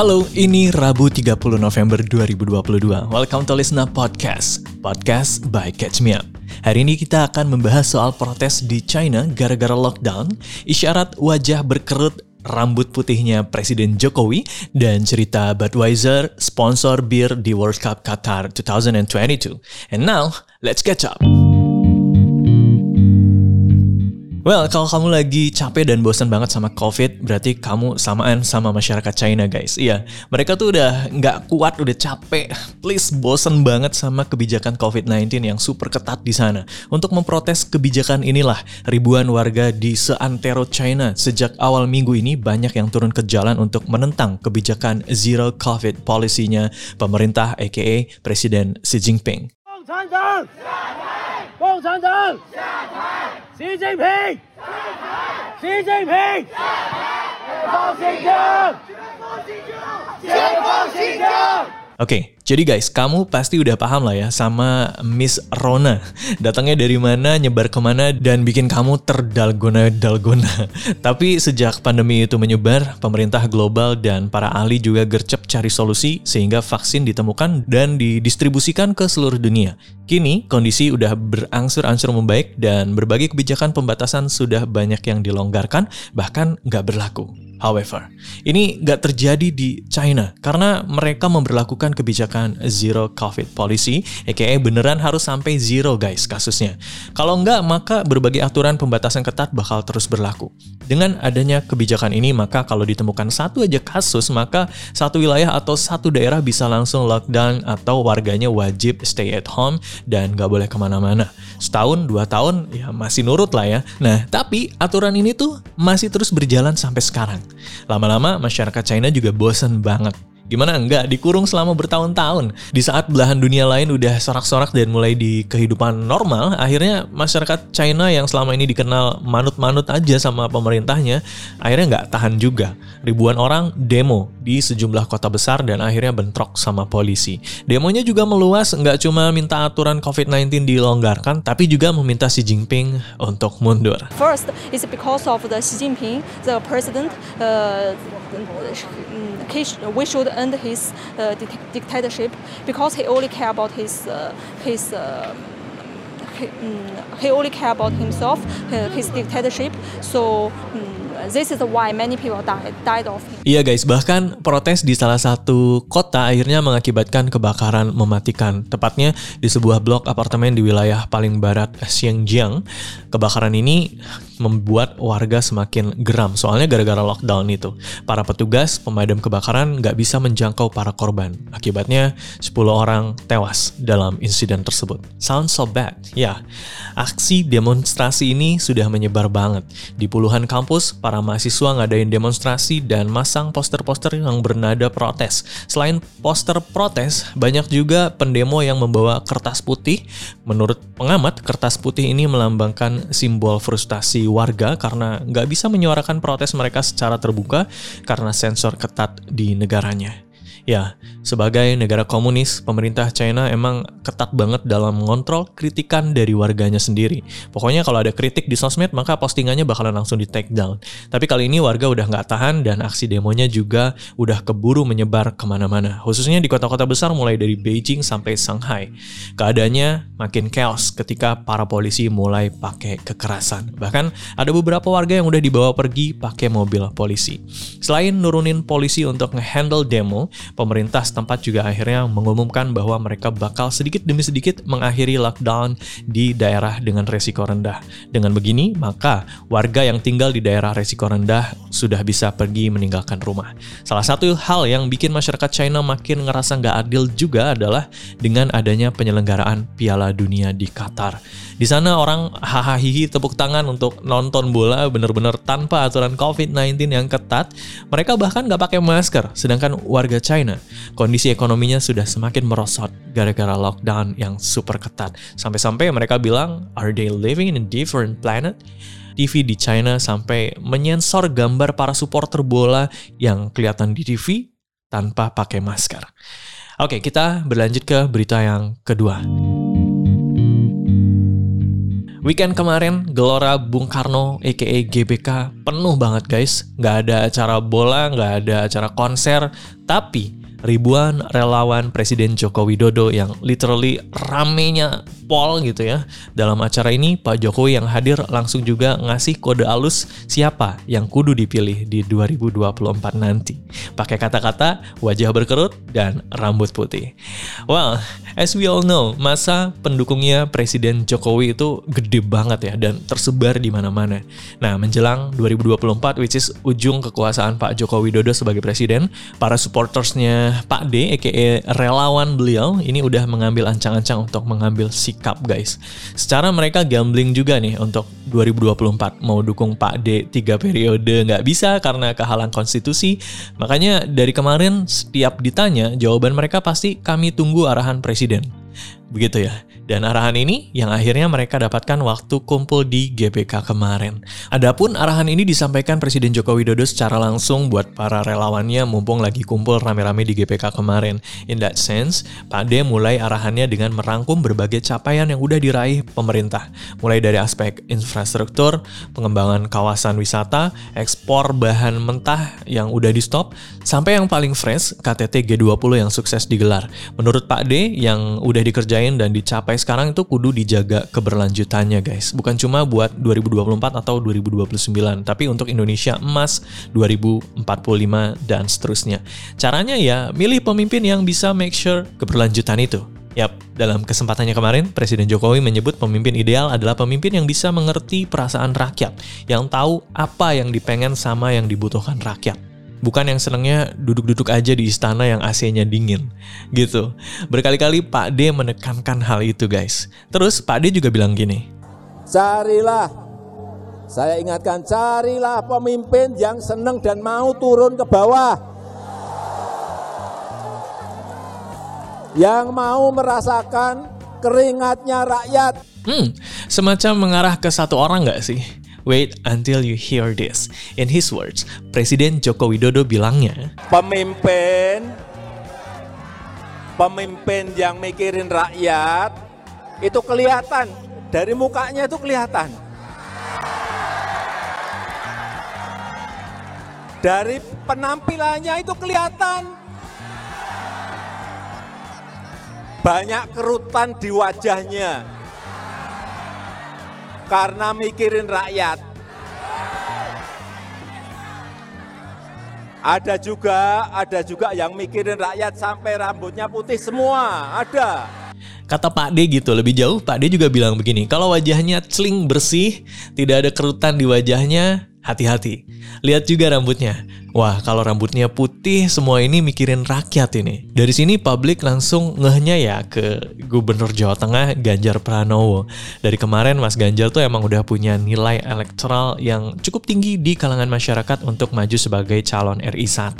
Halo, ini Rabu 30 November 2022. Welcome to Listener Podcast, podcast by Catch Me Up. Hari ini kita akan membahas soal protes di China gara-gara lockdown, isyarat wajah berkerut rambut putihnya Presiden Jokowi, dan cerita Budweiser, sponsor bir di World Cup Qatar 2022. And now, let's catch up. Well, kalau kamu lagi capek dan bosan banget sama COVID, berarti kamu samaan sama masyarakat China, guys. Iya, mereka tuh udah nggak kuat, udah capek, please bosan banget sama kebijakan COVID-19 yang super ketat di sana. Untuk memprotes kebijakan inilah, ribuan warga di seantero China sejak awal minggu ini banyak yang turun ke jalan untuk menentang kebijakan zero COVID policy-nya pemerintah aka Presiden Xi Jinping. 共产党下台！习近平下台！习近平下台！解放新疆！解放新疆！解放新疆！Oke, jadi guys, kamu pasti udah paham lah ya sama Miss Rona. Datangnya dari mana, nyebar ke mana, dan bikin kamu terdalgona-dalgona. Tapi sejak pandemi itu menyebar, pemerintah global dan para ahli juga gercep cari solusi sehingga vaksin ditemukan dan didistribusikan ke seluruh dunia. Kini, kondisi udah berangsur-angsur membaik dan berbagai kebijakan pembatasan sudah banyak yang dilonggarkan, bahkan nggak berlaku. However, ini nggak terjadi di China karena mereka memperlakukan kebijakan zero COVID policy, aka beneran harus sampai zero guys kasusnya. Kalau nggak, maka berbagai aturan pembatasan ketat bakal terus berlaku. Dengan adanya kebijakan ini, maka kalau ditemukan satu aja kasus, maka satu wilayah atau satu daerah bisa langsung lockdown atau warganya wajib stay at home dan nggak boleh ke mana-mana. Setahun, dua tahun, ya masih nurut lah ya. Nah, tapi aturan ini tuh masih terus berjalan sampai sekarang. Lama-lama masyarakat China juga bosen banget Gimana enggak, dikurung selama bertahun-tahun. Di saat belahan dunia lain udah sorak-sorak dan mulai di kehidupan normal, akhirnya masyarakat China yang selama ini dikenal manut-manut aja sama pemerintahnya, akhirnya nggak tahan juga. Ribuan orang demo di sejumlah kota besar dan akhirnya bentrok sama polisi. Demonya juga meluas, nggak cuma minta aturan COVID-19 dilonggarkan, tapi juga meminta Xi Jinping untuk mundur. First, is because of the Xi Jinping, the president, uh, we should end his uh, dictatorship because he only care about his uh, his. Uh, he, um, he only care about himself, his dictatorship. So um, this is why many people died, died of him. Iya guys, bahkan protes di salah satu kota akhirnya mengakibatkan kebakaran mematikan. Tepatnya di sebuah blok apartemen di wilayah paling barat Xinjiang. Kebakaran ini membuat warga semakin geram soalnya gara-gara lockdown itu. Para petugas pemadam kebakaran nggak bisa menjangkau para korban. Akibatnya 10 orang tewas dalam insiden tersebut. Sounds so bad. Ya, aksi demonstrasi ini sudah menyebar banget. Di puluhan kampus, para mahasiswa ngadain demonstrasi dan masang poster-poster yang bernada protes. Selain poster protes, banyak juga pendemo yang membawa kertas putih. Menurut pengamat, kertas putih ini melambangkan simbol frustasi warga karena nggak bisa menyuarakan protes mereka secara terbuka karena sensor ketat di negaranya. Ya, sebagai negara komunis, pemerintah China emang ketat banget dalam mengontrol kritikan dari warganya sendiri. Pokoknya kalau ada kritik di sosmed, maka postingannya bakalan langsung di take down. Tapi kali ini warga udah nggak tahan dan aksi demonya juga udah keburu menyebar ke mana-mana. Khususnya di kota-kota besar mulai dari Beijing sampai Shanghai. Keadaannya makin chaos ketika para polisi mulai pakai kekerasan. Bahkan ada beberapa warga yang udah dibawa pergi pakai mobil polisi. Selain nurunin polisi untuk ngehandle demo, pemerintah setempat juga akhirnya mengumumkan bahwa mereka bakal sedikit demi sedikit mengakhiri lockdown di daerah dengan resiko rendah. Dengan begini, maka warga yang tinggal di daerah resiko rendah sudah bisa pergi meninggalkan rumah. Salah satu hal yang bikin masyarakat China makin ngerasa nggak adil juga adalah dengan adanya penyelenggaraan Piala Dunia di Qatar. Di sana orang hahaha tepuk tangan untuk nonton bola bener-bener tanpa aturan COVID-19 yang ketat. Mereka bahkan nggak pakai masker, sedangkan warga China kondisi ekonominya sudah semakin merosot gara-gara lockdown yang super ketat. Sampai-sampai mereka bilang, are they living in a different planet? TV di China sampai menyensor gambar para supporter bola yang kelihatan di TV tanpa pakai masker. Oke, kita berlanjut ke berita yang kedua. Weekend kemarin Gelora Bung Karno aka GBK penuh banget guys. Nggak ada acara bola, nggak ada acara konser, tapi ribuan relawan Presiden Joko Widodo yang literally ramenya pol gitu ya. Dalam acara ini Pak Jokowi yang hadir langsung juga ngasih kode alus siapa yang kudu dipilih di 2024 nanti. Pakai kata-kata wajah berkerut dan rambut putih. Well, As we all know, masa pendukungnya Presiden Jokowi itu gede banget ya dan tersebar di mana-mana. Nah, menjelang 2024 which is ujung kekuasaan Pak Joko Widodo sebagai presiden, para supportersnya Pak D aka relawan beliau ini udah mengambil ancang-ancang untuk mengambil sikap guys. Secara mereka gambling juga nih untuk 2024 mau dukung Pak D tiga periode nggak bisa karena kehalang konstitusi. Makanya dari kemarin setiap ditanya jawaban mereka pasti kami tunggu arahan presiden. Begitu ya. Dan arahan ini yang akhirnya mereka dapatkan waktu kumpul di GBK kemarin. Adapun arahan ini disampaikan Presiden Joko Widodo secara langsung buat para relawannya mumpung lagi kumpul rame-rame di GBK kemarin. In that sense, Pak D mulai arahannya dengan merangkum berbagai capaian yang udah diraih pemerintah. Mulai dari aspek infrastruktur, pengembangan kawasan wisata, ekspor bahan mentah yang udah di stop, sampai yang paling fresh, KTT G20 yang sukses digelar. Menurut Pak D, yang udah dikerjain dan dicapai sekarang itu kudu dijaga keberlanjutannya guys. Bukan cuma buat 2024 atau 2029, tapi untuk Indonesia emas 2045 dan seterusnya. Caranya ya milih pemimpin yang bisa make sure keberlanjutan itu. Yap, dalam kesempatannya kemarin, Presiden Jokowi menyebut pemimpin ideal adalah pemimpin yang bisa mengerti perasaan rakyat, yang tahu apa yang dipengen sama yang dibutuhkan rakyat. Bukan yang senengnya duduk-duduk aja di istana yang AC-nya dingin. Gitu. Berkali-kali Pak D menekankan hal itu guys. Terus Pak D juga bilang gini. Carilah, saya ingatkan carilah pemimpin yang seneng dan mau turun ke bawah. Yang mau merasakan keringatnya rakyat. Hmm, semacam mengarah ke satu orang nggak sih? Wait until you hear this. In his words, Presiden Joko Widodo bilangnya, Pemimpin, pemimpin yang mikirin rakyat, itu kelihatan. Dari mukanya itu kelihatan. Dari penampilannya itu kelihatan. Banyak kerutan di wajahnya karena mikirin rakyat. Ada juga, ada juga yang mikirin rakyat sampai rambutnya putih semua, ada. Kata Pak D gitu, lebih jauh Pak D juga bilang begini, kalau wajahnya celing bersih, tidak ada kerutan di wajahnya, hati-hati. Lihat juga rambutnya, Wah, kalau rambutnya putih, semua ini mikirin rakyat ini. Dari sini publik langsung ngehnya ya ke Gubernur Jawa Tengah Ganjar Pranowo. Dari kemarin Mas Ganjar tuh emang udah punya nilai elektoral yang cukup tinggi di kalangan masyarakat untuk maju sebagai calon RI 1.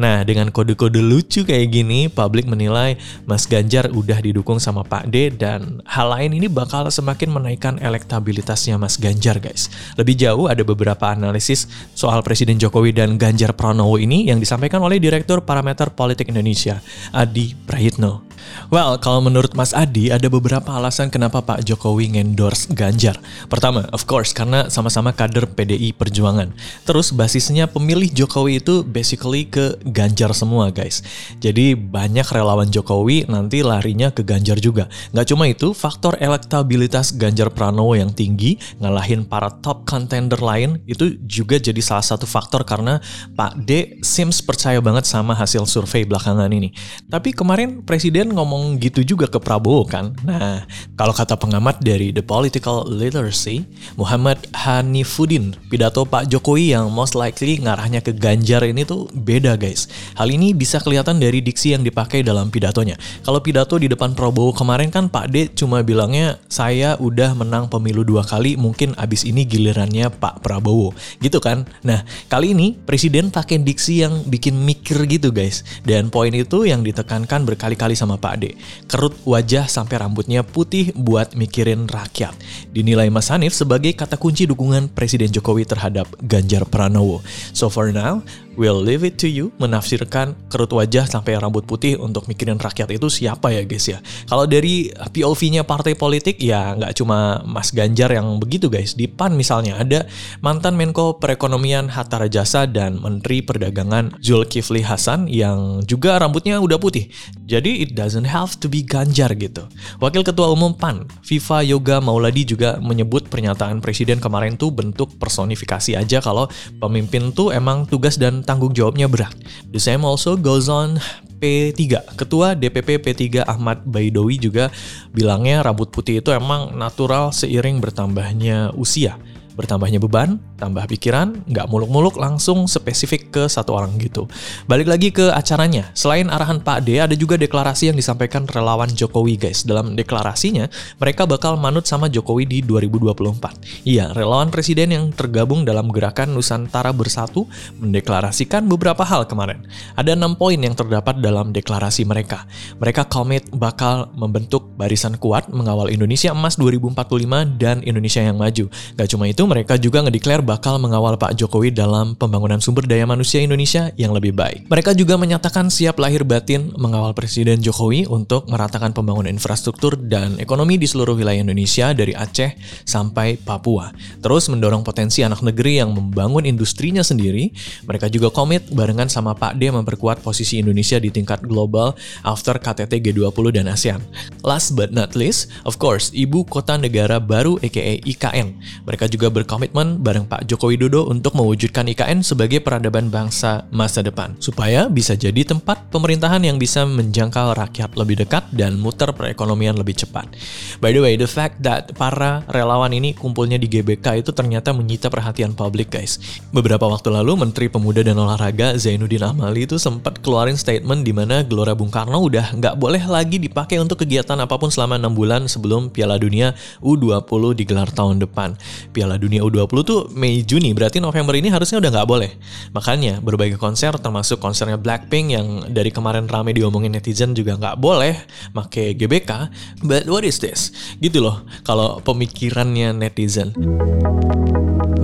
Nah, dengan kode-kode lucu kayak gini, publik menilai Mas Ganjar udah didukung sama Pak D dan hal lain ini bakal semakin menaikkan elektabilitasnya Mas Ganjar, guys. Lebih jauh ada beberapa analisis soal Presiden Jokowi dan Ganjar Ganjar Pranowo ini yang disampaikan oleh Direktur Parameter Politik Indonesia, Adi Prahitno. Well, kalau menurut Mas Adi, ada beberapa alasan kenapa Pak Jokowi ngendorse Ganjar. Pertama, of course, karena sama-sama kader PDI Perjuangan. Terus basisnya pemilih Jokowi itu basically ke Ganjar semua, guys. Jadi banyak relawan Jokowi nanti larinya ke Ganjar juga. Nggak cuma itu, faktor elektabilitas Ganjar Pranowo yang tinggi, ngalahin para top contender lain, itu juga jadi salah satu faktor karena Pak D seems percaya banget sama hasil survei belakangan ini. Tapi kemarin Presiden ngomong gitu juga ke Prabowo kan. Nah, kalau kata pengamat dari The Political Literacy, Muhammad Hanifuddin, pidato Pak Jokowi yang most likely ngarahnya ke Ganjar ini tuh beda guys. Hal ini bisa kelihatan dari diksi yang dipakai dalam pidatonya. Kalau pidato di depan Prabowo kemarin kan Pak D cuma bilangnya saya udah menang pemilu dua kali, mungkin abis ini gilirannya Pak Prabowo. Gitu kan? Nah, kali ini Presiden pakai diksi yang bikin mikir gitu guys. Dan poin itu yang ditekankan berkali-kali sama Pak D. Kerut wajah sampai rambutnya putih buat mikirin rakyat. Dinilai Mas Hanif sebagai kata kunci dukungan Presiden Jokowi terhadap Ganjar Pranowo. So for now, We'll leave it to you menafsirkan kerut wajah sampai rambut putih untuk mikirin rakyat itu siapa ya guys ya. Kalau dari POV-nya partai politik ya nggak cuma Mas Ganjar yang begitu guys. Di PAN misalnya ada mantan Menko Perekonomian Hatta Rajasa dan Menteri Perdagangan Zulkifli Hasan yang juga rambutnya udah putih. Jadi it doesn't have to be Ganjar gitu. Wakil Ketua Umum PAN, Viva Yoga Mauladi juga menyebut pernyataan Presiden kemarin tuh bentuk personifikasi aja kalau pemimpin tuh emang tugas dan tanggung jawabnya berat. The same also goes on P3. Ketua DPP P3 Ahmad Baidowi juga bilangnya rambut putih itu emang natural seiring bertambahnya usia bertambahnya beban, tambah pikiran, nggak muluk-muluk langsung spesifik ke satu orang gitu. Balik lagi ke acaranya, selain arahan Pak D, ada juga deklarasi yang disampaikan relawan Jokowi guys. Dalam deklarasinya, mereka bakal manut sama Jokowi di 2024. Iya, relawan presiden yang tergabung dalam gerakan Nusantara Bersatu mendeklarasikan beberapa hal kemarin. Ada enam poin yang terdapat dalam deklarasi mereka. Mereka komit bakal membentuk barisan kuat mengawal Indonesia emas 2045 dan Indonesia yang maju. Gak cuma itu, mereka juga ngedeklar bakal mengawal Pak Jokowi dalam pembangunan sumber daya manusia Indonesia yang lebih baik. Mereka juga menyatakan siap lahir batin mengawal Presiden Jokowi untuk meratakan pembangunan infrastruktur dan ekonomi di seluruh wilayah Indonesia dari Aceh sampai Papua. Terus mendorong potensi anak negeri yang membangun industrinya sendiri. Mereka juga komit barengan sama Pak D memperkuat posisi Indonesia di tingkat global after KTT G20 dan ASEAN. Last but not least, of course, ibu kota negara baru aka IKN. Mereka juga berkomitmen bareng Pak Joko Widodo untuk mewujudkan IKN sebagai peradaban bangsa masa depan, supaya bisa jadi tempat pemerintahan yang bisa menjangkau rakyat lebih dekat dan muter perekonomian lebih cepat. By the way, the fact that para relawan ini kumpulnya di GBK itu ternyata menyita perhatian publik guys. Beberapa waktu lalu Menteri Pemuda dan Olahraga Zainuddin Amali itu sempat keluarin statement di mana Gelora Bung Karno udah nggak boleh lagi dipakai untuk kegiatan apa pun selama 6 bulan sebelum Piala Dunia U20 digelar tahun depan. Piala Dunia U20 tuh Mei Juni, berarti November ini harusnya udah nggak boleh. Makanya berbagai konser termasuk konsernya Blackpink yang dari kemarin rame diomongin netizen juga nggak boleh make GBK. But what is this? Gitu loh kalau pemikirannya netizen.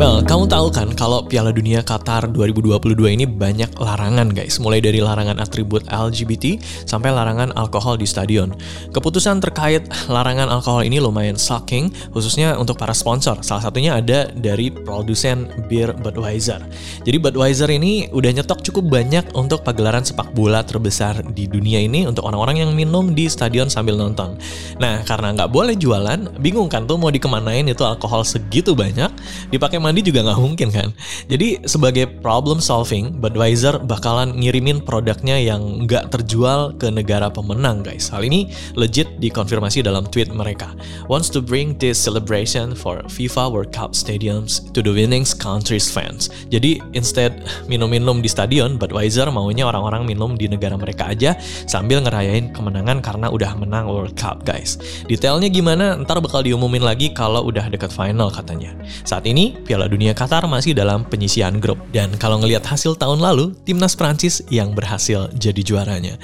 Well, kamu tahu kan kalau Piala Dunia Qatar 2022 ini banyak larangan guys, mulai dari larangan atribut LGBT sampai larangan alkohol di stadion. Keputusan terkait larangan alkohol ini lumayan shocking, khususnya untuk para sponsor. Salah satunya ada dari produsen bir Budweiser. Jadi Budweiser ini udah nyetok cukup banyak untuk pagelaran sepak bola terbesar di dunia ini untuk orang-orang yang minum di stadion sambil nonton. Nah, karena nggak boleh jualan, bingung kan tuh mau dikemanain itu alkohol segitu banyak, dipakai mandi juga nggak mungkin kan. Jadi sebagai problem solving, Budweiser bakalan ngirimin produknya yang nggak terjual ke negara pemenang guys. Hal ini legit dikonfirmasi dalam tweet mereka. Wants to bring this celebration for FIFA World Cup stadiums to the winning country's fans. Jadi instead minum-minum di stadion, Budweiser maunya orang-orang minum di negara mereka aja sambil ngerayain kemenangan karena udah menang World Cup guys. Detailnya gimana ntar bakal diumumin lagi kalau udah deket final katanya. Saat ini Piala Dunia Qatar masih dalam penyisian grup. Dan kalau ngelihat hasil tahun lalu, timnas Prancis yang berhasil jadi juaranya.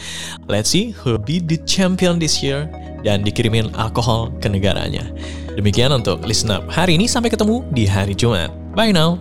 Let's see who be the champion this year dan dikirimin alkohol ke negaranya. Demikian untuk Listen Up hari ini sampai ketemu di hari Jumat. Bye now.